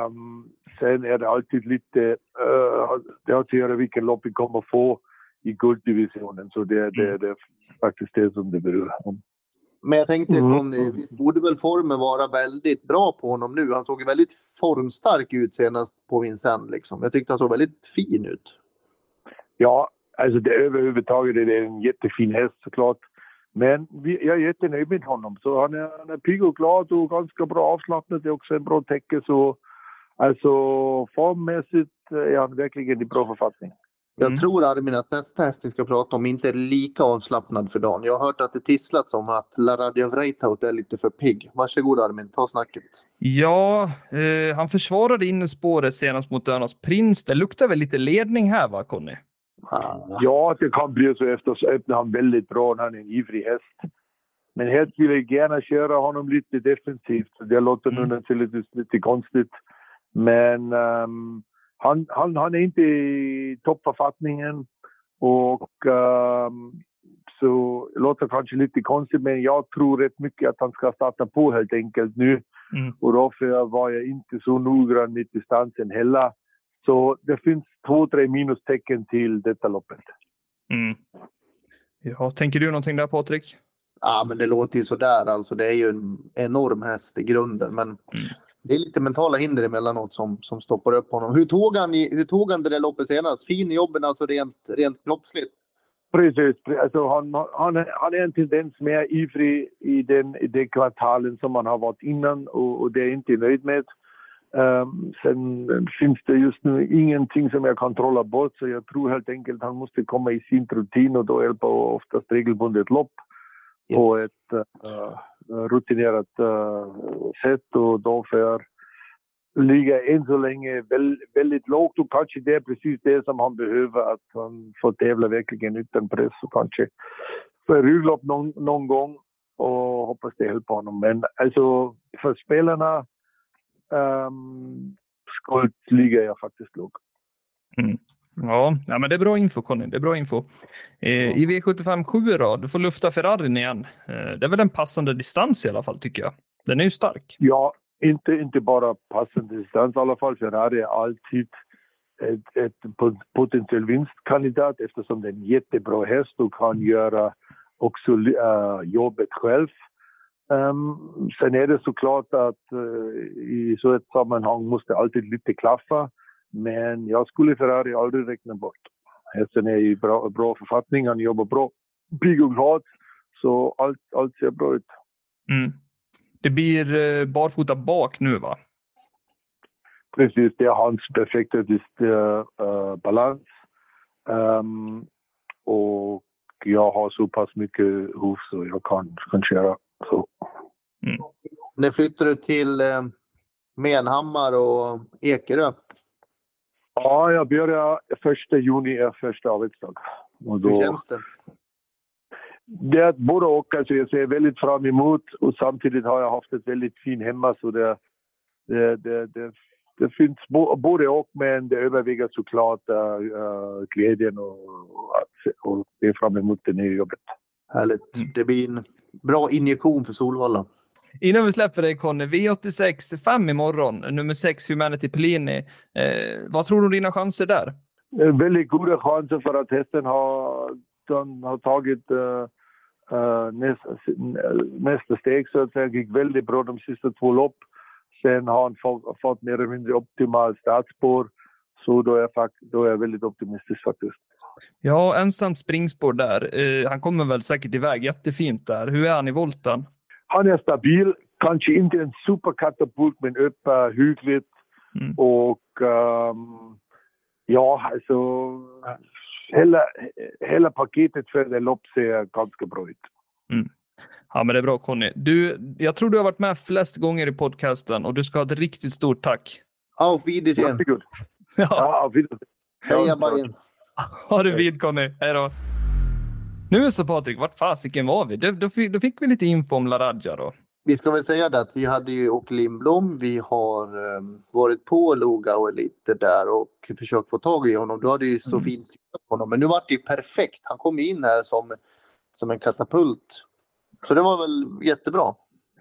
Um, sen är det alltid lite, uh, det har att göra vilken lopp vi kommer få i gulddivisionen. Så det, det, det är faktiskt det som det beror om. Men jag tänkte, Mm. Conny, visst borde väl formen vara väldigt bra på honom nu? Han såg väldigt formstark ut senast på Vincennes. Liksom. Jag tyckte han såg väldigt fin ut. Ja, alltså det överhuvudtaget är det en jättefin häst såklart. Men vi, jag är jättenöjd med honom. Så han är, han är pigg och glad och ganska bra avslappnad. Det är också en bra täcke. Så alltså formmässigt är han verkligen i bra författning. Jag Mm. tror Armin att nästa häst vi ska prata om inte är lika avslappnad för dagen. Jag har hört att det tisslats om att Laradja Vreitaut är lite för pigg. Varsågod Armin, ta snacket. Ja, eh, han försvarade innespåret senast mot Önas Prins. Det luktar väl lite ledning här va, Conny? Ah. Ja, det kan bli så efter så öppnar han väldigt bra. Han är en ivrig häst. Men helst vill jag gärna köra honom lite defensivt. Det låter nu Mm. naturligtvis lite konstigt. Men ehm, han, han, han är inte i toppförfattningen. Och ehm, så låter kanske lite konstigt, men jag tror rätt mycket att han ska starta på helt enkelt nu. Mm. Och därför var jag inte så noggrann med distansen heller. Så det finns två, tre minustecken till detta loppet. Mm. Ja, tänker du någonting där Patrik? Ja, men det låter ju sådär alltså. Det är ju en enorm häst i grunden, men det är lite mentala hinder emellanåt som, som stoppar upp honom. Hur tog han, i, hur tog han det där loppet senast? Fin i jobben, alltså rent, rent kroppsligt. Precis, alltså han, han, är- han är en tendens mer ivrig i den, i den kvartalen som han har varit innan och, och det är jag inte nöjd med. Um, sen finns det just nu ingenting som jag kan trolla bort så jag tror helt enkelt han måste komma i sin rutin och då hjälper oftast regelbundet lopp på ett eh, rutinerat eh, sätt och därför ligger än så länge väl, väldigt lågt och kanske det är precis det som han behöver att han får tävla verkligen utan press och kanske få rygglopp någon, någon gång och hoppas det hjälper honom. Men alltså för spelarna um, skuld ligger jag faktiskt lågt. Ja, ja, men det är bra info Conny. Det är bra info. Eh, I V75 7 då, du får lufta Ferrarin igen. Eh, det är väl en passande distans i alla fall tycker jag. Den är ju stark. Ja, inte, inte bara passande distans i alla fall. Ferrari är alltid ett, ett pot- potentiell vinstkandidat eftersom det är en jättebra häst och kan göra också äh, jobbet själv. Ehm, sen är det såklart att äh, i så ett sammanhang måste alltid lite klaffa. Men jag skulle Ferrari aldrig räkna bort. Hästen är i bra, bra författning, han jobbar bra, pigg och glad. Så allt, allt ser bra ut. Mm. Det blir eh, barfota bak nu va? Precis, det är hans perfekta äh, balans. Ehm, och jag har så pass mycket hov så jag kan, kan köra. Så. När flyttar du till eh, Menhammar och Ekerö? Ja, jag börjar första juni är första arbetsdag. Och Hur då, känns det? det är både och. Alltså jag ser väldigt fram emot och samtidigt har jag haft ett väldigt fint hemma så det, det, det, det, det finns både och men det överväger såklart uh, glädjen och, och, att- och se fram emot det nya jobbet. Härligt. Mm. Det blir en bra injektion för Solvalla. Innan vi släpper dig Conny, V86 5 imorgon, nummer 6 Humanity Pellini. Eh, vad tror du om dina chanser där? Eh, Väldigt goda chanser för att hästen har, den har tagit uh, uh, nästa, nästa steg så att säga. gick väldigt bra de sista två lopp. Sen har han fått, fått mer eller mindre optimal startspår. Så då är, jag, då är jag väldigt optimistisk faktiskt. Ja, ensamt springspår där. Eh, han kommer väl säkert iväg jättefint där. Hur är han i volten? Han är stabil, kanske inte en superkatapult men uppe hyggligt. Mm. Och ehm, ja, alltså hela, hela paketet för det lopp ser ganska bra ut. Ja, men det är bra Conny. Du, jag tror du har varit med flest gånger i podcasten och du ska ha ett riktigt stort tack. Auf Wiedersehen. Ja, Ja, auf Wiedersehen. Heja Bajen. ha det vid Conny. Hej då. Nu så Patrik, vart fasiken var vi? Då, då, fick, då fick vi lite info om Laradja då. vi ska väl säga det att vi hade ju Åke Lindblom, vi har um, varit på Lugauer lite där och försökt få tag i honom. Du hade ju så Mm. fint på honom, men nu vart det ju perfekt. Han kom in här som, som en katapult. Så det var väl jättebra.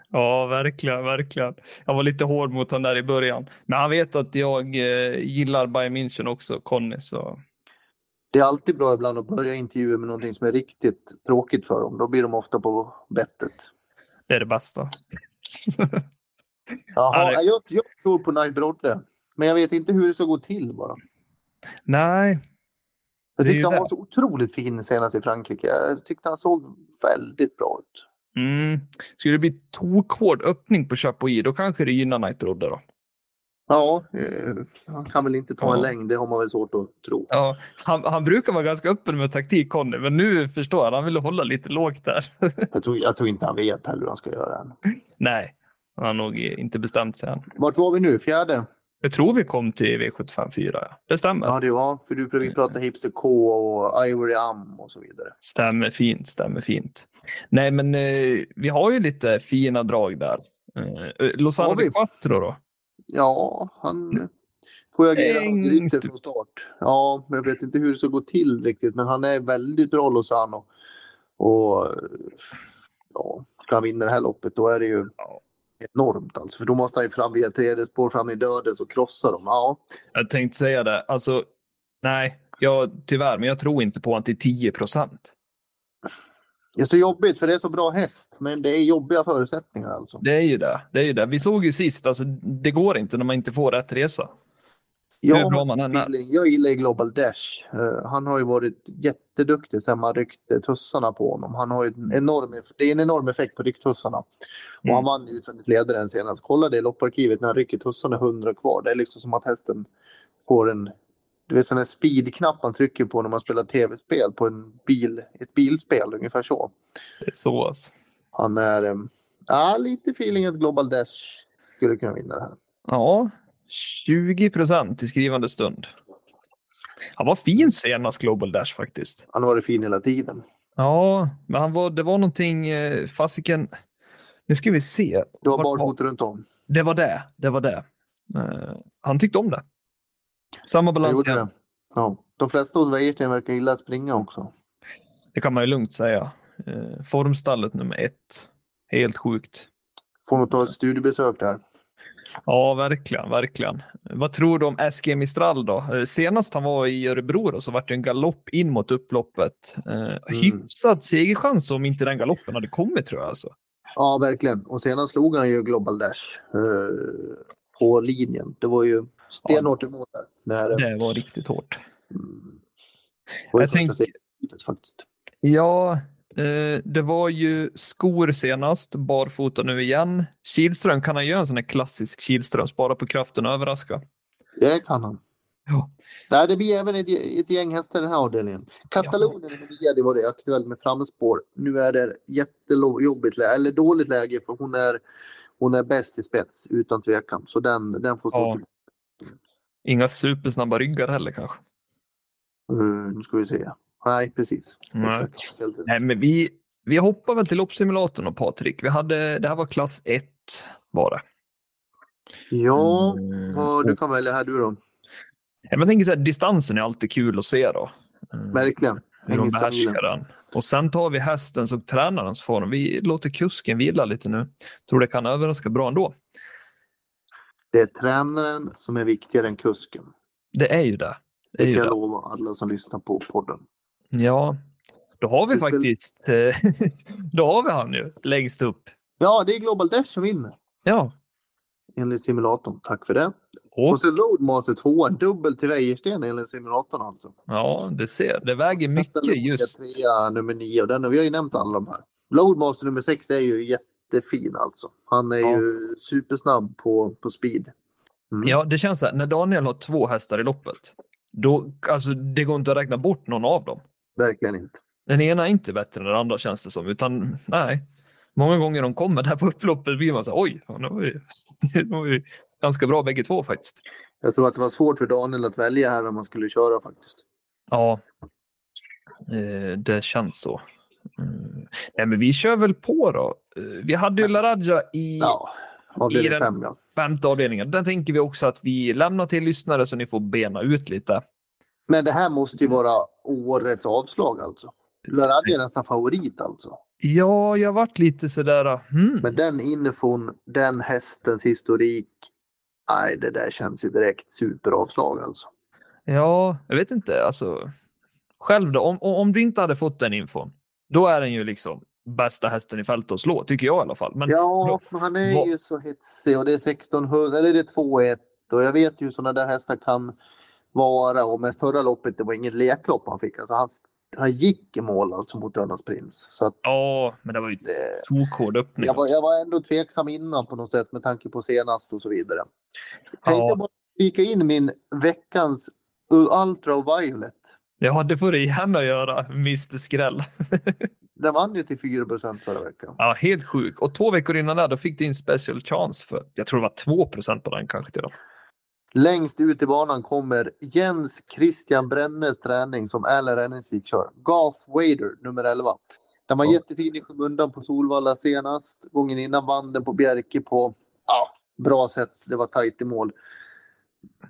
Ja, verkligen, verkligen. Jag var lite hård mot honom där i början. Men han vet att jag eh, gillar Bayern München också, Conny. Så Det är alltid bra ibland att börja intervjuer med någonting som är riktigt tråkigt för dem. Då blir de ofta på bettet. det är det bästa. Jaha, jag, jag tror på Knight Brodde. Men jag vet inte hur det ska gå till bara. Nej, Jag tyckte han det. var så otroligt fin senast i Frankrike. Jag tyckte han såg väldigt bra ut. mm. skulle det bli tokhård öppning på Chapuis, då kanske det gynnar Knight Brodde då. Ja, eh, han kan väl inte ta en Ja. längd. Det har man väl svårt att tro. Ja, han, han brukar vara ganska öppen med taktik, Conny, men nu förstår jag. Han vill hålla lite lågt där. Jag tror, jag tror inte han vet heller hur han ska göra än. Nej, han har nog inte bestämt sig än. Vart var vi nu? Fjärde? Jag tror vi kom till V75 4. Ja. Det stämmer. Ja, det var. För du vi pratade Hipster K och Ivory Am och så vidare. Stämmer fint, stämmer fint. Nej, men eh, vi har ju lite fina drag där. Eh, Lozano Har vi? di Quattro då? Ja, han får ju agera grytor från start. Ja, men jag vet inte hur det ska gå till riktigt. Men han är väldigt bra Lozano. Och ja, ska han vinna det här loppet då är det ju Ja. enormt alltså. För då måste han ju fram via tredje spår fram i dödes och krossa dem. Ja, Jag tänkte säga det. Alltså, nej, jag, tyvärr, men jag tror inte på honom till 10 procent. Det är så jobbigt för det är så bra häst. Men det är jobbiga förutsättningar alltså. Det är ju det. det är ju det. Vi såg ju sist, alltså, det går inte när man inte får rätt resa. Hur bra man än är. jag gillar Global Dash. Eh, han har ju varit jätteduktig sen man ryckte tussarna på honom. Han har ju en enorm, det är en enorm effekt på rycktussarna. Och Mm. han vann ju utvändigt ledaren senast. Kolla det i lopparkivet när han rycker tussarna 100 kvar. Det är liksom som att hästen får en du vet sån här speedknapp man trycker på när man spelar tv-spel på en bil, ett bilspel, ungefär så. Det är så alltså. Han är, ja, lite feeling att Global Dash skulle kunna vinna det här. Ja, 20 procent i skrivande stund. Han var fin senast, Global Dash faktiskt. Han har varit fin hela tiden. Ja, men han var, det var någonting, eh, fasiken. Nu ska vi se. Det var barfota runt om. Det var det. Det var det. Eh, han tyckte om det. Samma balans igen. det. Ja. De flesta hos Wäjersten verkar gilla att springa också. Det kan man ju lugnt säga. Eh, formstallet nummer ett. Helt sjukt. Får nog ta ett studiebesök där. Ja, verkligen, verkligen. Vad tror du om SG Mistral då? Eh, Senast han var i Örebro då, så var det en galopp in mot upploppet. Eh, Hyfsad segerchans om inte den galoppen hade kommit tror jag. Alltså. Ja, verkligen. Och senast slog han ju Global Dash eh, på linjen. Det var ju stenhårt emot där. När, Det var riktigt hårt. mm, det var Jag första tänk- segern faktiskt. Ja, eh, det var ju skor senast, barfota nu igen. Kihlström, kan han göra en sån här klassisk Kihlström, spara på kraften och överraska? Det kan han. Ja. Nej, det blir även ett, ett gäng hästar i den här avdelningen. Katalonien nummer nio hade varit aktuellt med framspår. Nu är det jättejobbigt läge, eller dåligt läge för hon är, hon är bäst i spets utan tvekan. Så den, den får stå Ja. Inga supersnabba ryggar heller kanske. Uh, nu ska vi se. Nej, precis. Nej. Exakt. Nej, men vi, vi hoppar väl till loppsimulatorn och Patrik. Vi hade, det här var klass 1 var det. Ja, Mm. du kan välja här du då. Jag tänker så här, distansen är alltid kul att se då. Mm. Verkligen. Hur de behärskar den. Och sen tar vi hästens och tränarens form. Vi låter kusken vila lite nu. Tror det kan överraska bra ändå. Det är tränaren som är viktigare än kusken. Det är ju det. Det Det kan jag det. lova alla som lyssnar på podden. Ja, då har vi Det faktiskt. eh, då har vi han ju längst upp. Ja, det är Global Dash som vinner. Ja, Enligt simulatorn. Tack för det. och, Och så Roadmaster 2, dubbel till Wäjersten enligt simulatorn alltså. ja, du ser. Det väger mycket just. Trea, nummer 9 och den, vi har ju nämnt alla de här. Loadmaster nummer 6 är ju jättefin alltså. Han är Ja. ju supersnabb på, på speed. Mm. Ja, det känns så här. När Daniel har två hästar i loppet, då, alltså, det går inte att räkna bort någon av dem. Verkligen inte. Den ena är inte bättre än den andra känns det som, utan nej. Många gånger de kommer där på upploppet blir man så här, oj, det var ju, det var ju ganska bra bägge två faktiskt. Jag tror att det var svårt för Daniel att välja här vem man skulle köra faktiskt. Ja, eh, det känns så. Mm. Nej, men vi kör väl på då. Eh, Vi hade ju Laraja i Ja, I den- fem ja. femte avdelningen. Den tänker vi också att vi lämnar till lyssnare så ni får bena ut lite. Men det här måste ju vara årets avslag alltså. Laradja är nästan favorit alltså. Ja, jag varit lite sådär... Hmm. Men den infon, den hästens historik. Nej, det där känns ju direkt superavslag alltså. Ja, jag vet inte. Alltså, själv då, om, om du inte hade fått den infon, då är den ju liksom bästa hästen i fältet att slå, tycker jag i alla fall. Men Ja, men han är vad- ju så hetsig och det är 1600 eller det är 2-1 och jag vet ju hur sådana där hästar kan vara och med förra loppet det var inget leklopp han fick. Alltså han, han gick i mål alltså mot Dörnas prins. Så att ja, men det var ju det, tokhård öppning. jag, var, jag var ändå tveksam innan på något sätt med tanke på senast och så vidare. Kan Ja. inte bara spika in min veckans Ultra Violet? Ja, det får du gärna göra, Mr Skräll. Den vann ju till 4% förra veckan. Ja, helt sjuk. Och två veckor innan där, då fick du en special chance för, jag tror det var 2% på den kanske till dem. Längst ut i banan kommer Jens Christian Brennes träning som Erland Rennesvik kör. Golf Wader nummer 11. Den var Ja. jättefin i skymundan på Solvalla senast. Gången innan vann den på Bjerke på ja, bra sätt. Det var tajt i mål.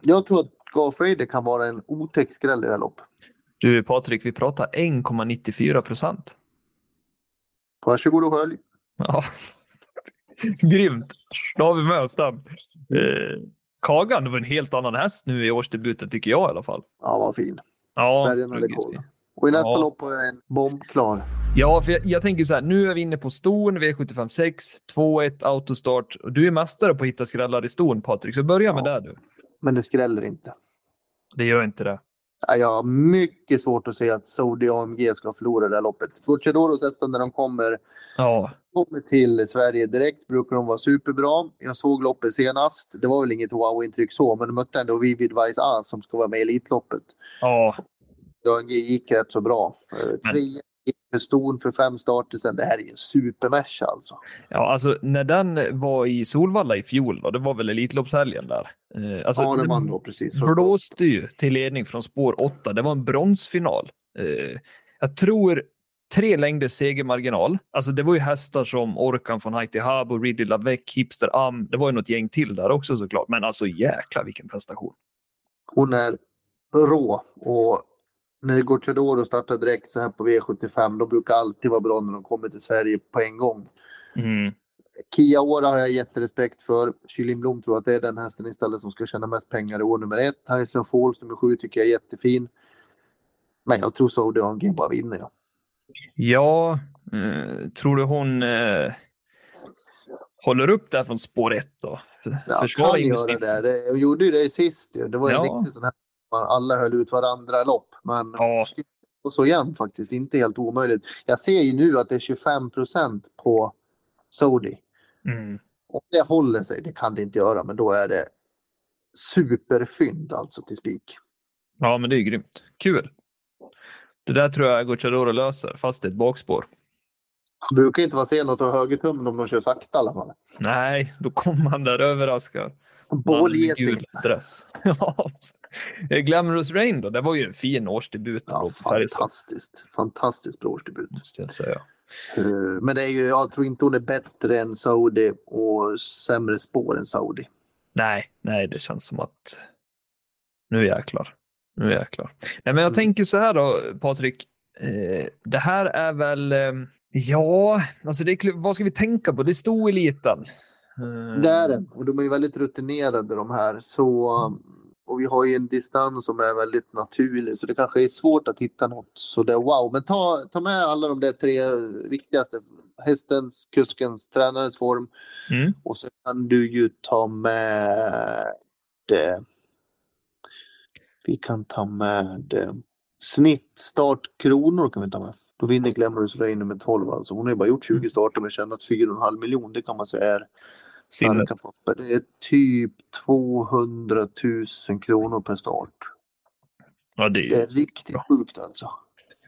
Jag tror att Golf Wader kan vara en otäck skräll i det här loppet. Du Patrik, vi pratar 1,94 procent. Varsågod och skölj. Ja. Grymt. Då har vi med oss den. Eh, Kagan, var en helt annan häst nu i årsdebuten tycker jag i alla fall. Ja, vad fin. Ja, Bergen hade ruggigt koll. fin. Och i nästa Ja. lopp jag en bombklar. Ja, för jag, jag tänker så här, nu är vi inne på ston, V75 6, 2-1 autostart. Och du är mästare på att hitta skrällar i ston, Patrik, så börja med Ja. det du. Men det skräller inte. Det gör inte det. Ja, Jag har mycket svårt att se att Saudi AMG ska förlora det här loppet. Gucciadoros hästar när de kommer Ja, kommer till Sverige direkt brukar de vara superbra. Jag såg loppet senast. Det var väl inget wow-intryck så, men de mötte ändå Vivid Vice A som ska vara med i Elitloppet. ja, AMG gick rätt så bra. Eh, Tre för ston för fem starter sen. Det här är ju en supermesh alltså. ja, alltså när den var i Solvalla i fjol, då, det var väl Elitloppshelgen där. Eh, alltså, ja, det vann då precis. blåste ju till ledning från spår 8. Det var en bronsfinal. Eh, jag tror tre längders segermarginal. Alltså det var ju hästar som Orkan från Haiti Hab och Ridley Lavec, Hipster Am. Det var ju något gäng till där också såklart. Men alltså jäklar vilken prestation. Hon är rå och när Gucciadoro startar direkt så här på V75 då brukar alltid vara bra när de kommer till Sverige på en gång. Mm. Kia Ora har jag jätterespekt för. Kylin Blom tror att det är den hästen istället som ska tjäna mest pengar i år nummer ett. Tyson Falls nummer sju tycker jag är jättefin. Men jag tror Saudi AMG bara vinner. Ja. Ja, eh, tror du hon eh, håller upp där från spår 1 då? Ja, kan göra det. det. Jag gjorde ju det sist. Det var en Ja. riktig sån här man alla höll ut varandra lopp. Men Ja. och så igen faktiskt. Inte helt omöjligt. Jag ser ju nu att det är 25 procent på Saudi. Mm. Om det håller sig, det kan det inte göra, men då är det superfynd alltså till spik. Ja, men det är grymt. Kul. Det där tror jag Gucciadoro löser, fast det är ett bakspår. Det brukar inte vara sen att ta högertummen om de kör sakta i alla fall. Nej, då kommer han där överraskar. Bålgeting. Ja. Glamorous Rain då, det var ju en fin årsdebut Ja, fantastiskt. Fantastiskt bra årsdebut. måste jag säga. Eh, Men det är ju, jag tror inte hon är bättre än Saudi och sämre spår än Saudi. Nej, nej, det känns som att nu jäklar. Nu jäklar. Nej, men jag Mm. tänker så här då, Patrik. Eh, det här är väl, eh, ja, alltså det vad ska vi tänka på? Det är stoeliten. Det är det. Och de är ju väldigt rutinerade de här. Så, och vi har ju en distans som är väldigt naturlig. Så det kanske är svårt att hitta något så det är wow. Men ta, ta med alla de där tre viktigaste. Hästens, kuskens, tränarens form. Mm. Och så kan du ju ta med det. Vi kan ta med snitt startkronor kan vi ta med. Då vinner Glamorous Rain nummer 12 alltså. Hon har ju bara gjort 20 starter men tjänat 4,5 miljoner. Det kan man säga är Papper. Det är typ 200 000 kronor per start. Ja, det, Det är är, riktigt bra. sjukt alltså.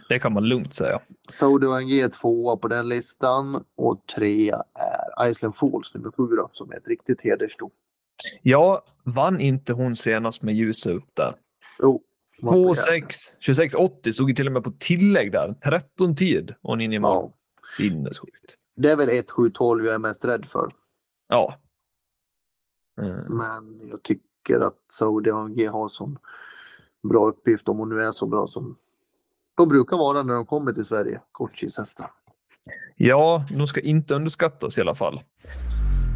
det kan man lugnt säga. Saudi ONG är tvåa på den listan och trea är Iceland Falls nummer sju då, som är ett riktigt hederssto. Ja, vann inte hon senast med ljuset upp där? Jo, 2,6, 26,80 stod till och med på tillägg där. 13 tid och in i mål. Ja. Sinnessjukt. Det är väl 1-7-12 jag är mest rädd för. Ja. Mm. Men jag tycker att Saudi AMG har sån bra uppgift om hon nu är så bra som de brukar vara när de kommer till Sverige, kortsidshästar. Ja, de ska inte underskattas i alla fall.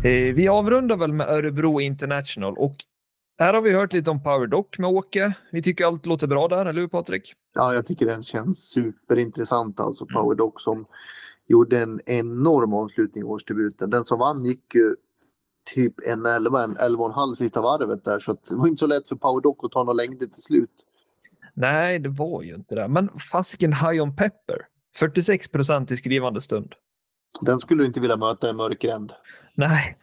Eh, vi avrundar väl med Örebro International och här har vi hört lite om Powerdoc med Åke. Vi tycker allt låter bra där, eller hur Patrik? Ja, jag tycker den känns superintressant alltså. Powerdoc som gjorde en enorm avslutning i årsdebuten. Den som vann gick ju typ en 11, en 11,5 sista varvet där så att det var inte så lätt för Powerdoc att ta några längder till slut. Nej, det var ju inte det. Men fasiken High on Pepper. 46 procent i skrivande stund. Den skulle du inte vilja möta i mörkränd. Nej,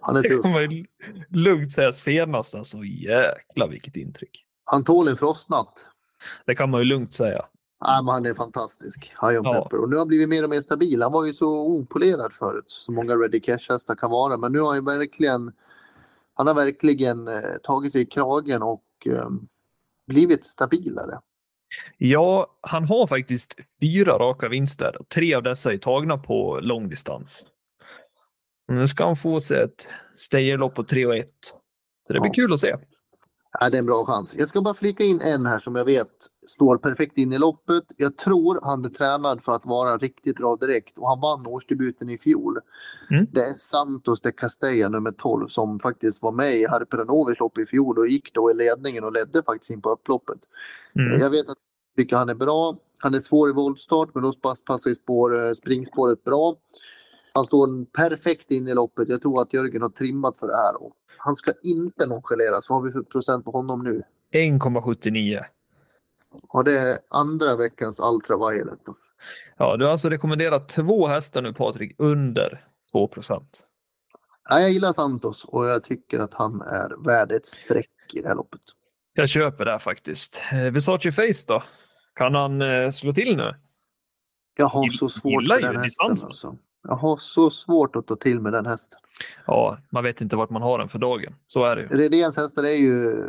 Han är det tuff. man ju lugnt säga senast. Alltså jäklar vilket intryck. Han tål en frostnatt. Det kan man ju lugnt säga. Nej, men han är fantastisk. High on Ja. Pepper. Och nu har han blivit mer och mer stabil. Han var ju så opolerad förut, som många Ready Cash-hästar kan vara. Men nu har han verkligen, han har verkligen eh, tagit sig i kragen och eh, blivit stabilare. Ja, han har faktiskt fyra raka vinster tre av dessa är tagna på långdistans. Nu ska han få sig ett stayerlopp på 3 och 1. Så det blir Ja. kul att se. Ja, det är en bra chans. Jag ska bara flika in en här som jag vet står perfekt in i loppet. Jag tror han är tränad för att vara riktigt bra direkt och han vann årsdebuten i fjol. Mm. Det är Santos de Castella nummer 12 som faktiskt var med i Harperanovis lopp i fjol och gick då i ledningen och ledde faktiskt in på upploppet. Mm. Jag vet att jag tycker han är bra. Han är svår i voltstart men då pass- passar ju spår, springspåret bra. Han står perfekt in i loppet. Jag tror att Jörgen har trimmat för det här. Och han ska inte nonchaleras. Vad har vi för procent på honom nu? 1,79. Ja, det är andra veckans Ultra Violet. Då. Ja, du har alltså rekommenderat två hästar nu Patrik, under 2 procent. Ja, jag gillar Santos och jag tycker att han är värd ett streck i det här loppet. Jag köper det här faktiskt. Eh, Versace Face då? Kan han eh, slå till nu? Jag har så svårt för den hästen. distansen. Alltså. Jag har så svårt att ta till med den hästen. Ja, man vet inte vart man har den för dagen. Så är det ju. Redéns hästar är ju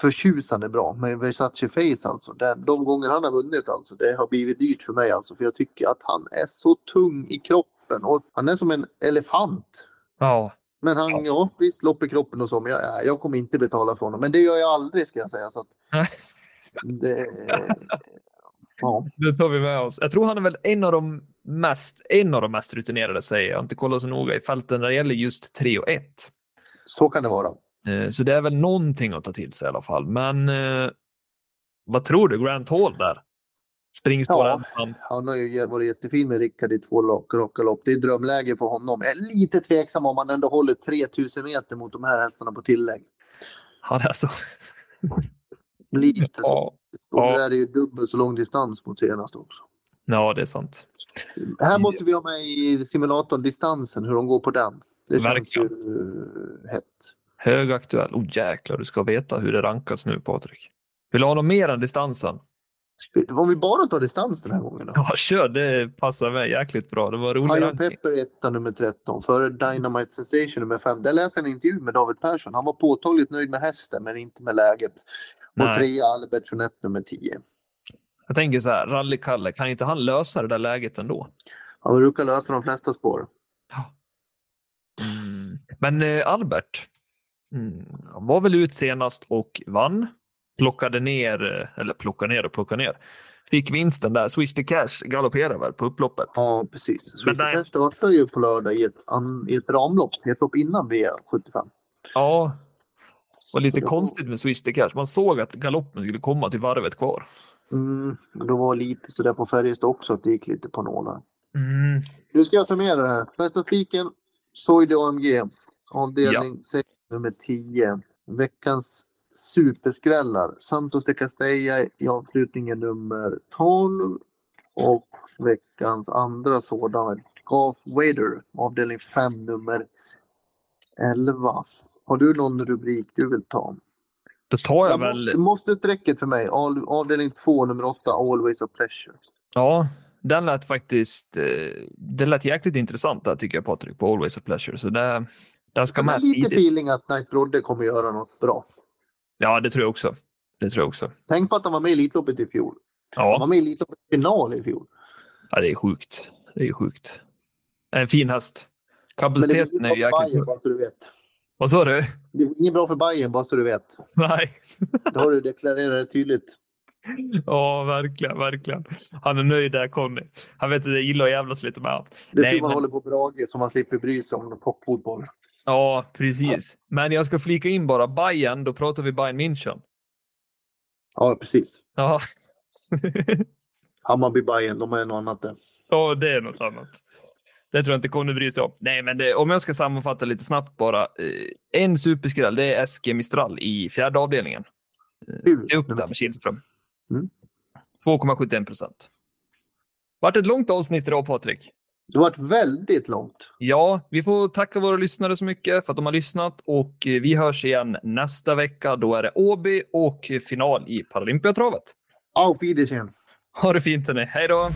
förtjusande bra. Men Versace Face alltså, den, de gånger han har vunnit alltså, det har blivit dyrt för mig alltså. För jag tycker att han är så tung i kroppen och han är som en elefant. Ja, Men han, Ja. ja, visst lopp i kroppen och så, men jag, jag kommer inte betala för honom. Men det gör jag aldrig ska jag säga. Så att det, ja. det tar vi med oss. Jag tror han är väl en av de mest, en av de mest rutinerade säger jag. Har inte kollat så noga i fälten när det gäller just 3 och 1. Så kan det vara. Eh, Så det är väl någonting att ta till sig i alla fall. Men eh, vad tror du? Grant Hall där? Springspår Ja. ensam. Han har ju varit jättefin med Rickard i två raka lopp. Det är drömläge för honom. Jag är lite tveksam om han ändå håller 3000 meter mot de här hästarna på tillägg. Ja, det är så. Lite så. Ja. Och Ja. nu är det ju dubbelt så lång distans mot senast också. ja, det är sant. Här måste vi ha med i simulatorn distansen, hur de går på den. Det känns ju Verkligen. hett. Högaktuell. Oh jäklar, du ska veta hur det rankas nu Patrik. Vill du ha något mer än distansen? Om vi bara tar distans den här gången då. Ja, kör. Det passar mig jäkligt bra. Det var rolig High. Pepper etta nummer 13, före Dynamite Sensation nummer 5. Där läste jag en intervju med David Persson. Han var påtagligt nöjd med hästen men inte med läget. Och Nej. Albert Jeanette nummer 10. Jag tänker så här, Rally-Kalle, kan inte han lösa det där läget ändå? Han brukar lösa de flesta spår. Mm. Men eh, Albert, mm, han var väl ut senast och vann. Plockade ner, eh, eller plockade ner och plockade ner. Fick vinsten där. Swish the cash galopperade väl på upploppet. Ja, precis. Så Men nej. här startar ju på lördag i ett, i ett ramlopp. Ett lopp innan V75. Ja, var lite Ja. konstigt med Swish the cash. Man såg att galoppen skulle komma till varvet kvar. Mm, då var lite sådär på Färjestad också att det gick lite på nålar. Mm. Nu ska jag summera det här. Bästa spiken, Soide AMG. Avdelning 6, nummer 10. Veckans superskrällar. Santos de Castella i avslutningen nummer 12. Och veckans andra sådan, Golf Wader, avdelning 5, nummer 11. Har du någon rubrik du vill ta? Då tar jag Jag väl... måste, måste strecket för mig. All, avdelning 2, nummer 8, Always a pleasure. Ja, den lät faktiskt... Eh, det lät jäkligt intressant där tycker jag Patrik på Always a Pleasure. Så det, den ska med lite tidigt. feeling att Knight Brodde kommer göra något bra. Ja, det tror jag också. Det tror jag också. Tänk på att han var med i Elitloppet i fjol. Han var Ja, med i Elitloppet final i fjol. ja det är sjukt. Det är sjukt. En fin häst. Kapaciteten är jäkligt bara så du vet. Vad sa du? Det är inget bra för Bayern bara så du vet. Nej. Det har du deklarerat tydligt. Ja, verkligen, verkligen. Han är nöjd där, Conny. Han vet att det gillar att jävlas lite med honom. Det är Nej, tur man men- håller på Brage så man slipper bry sig om toppfotboll. Ja, precis. Men jag ska flika in bara Bayern, då pratar vi Bayern München. Ja, precis. Ja. Hammarby Bayern, de är något annat där. ja, det är något annat. Det tror jag inte Conny bryr sig om. Nej, men det, om jag ska sammanfatta lite snabbt bara. Eh, en superskräll, det är SG Mistral i fjärde avdelningen. Kul. Det är upp där med Kihlström. Mm. 2,71 procent. Vart ett långt avsnitt idag, Patrik. Det har varit väldigt långt. Ja, vi får tacka våra lyssnare så mycket för att de har lyssnat och eh, vi hörs igen nästa vecka. Då är det Åby och final i Paralympiatravet. Auf Wiedersehen. Ha det fint hörni. Hej då!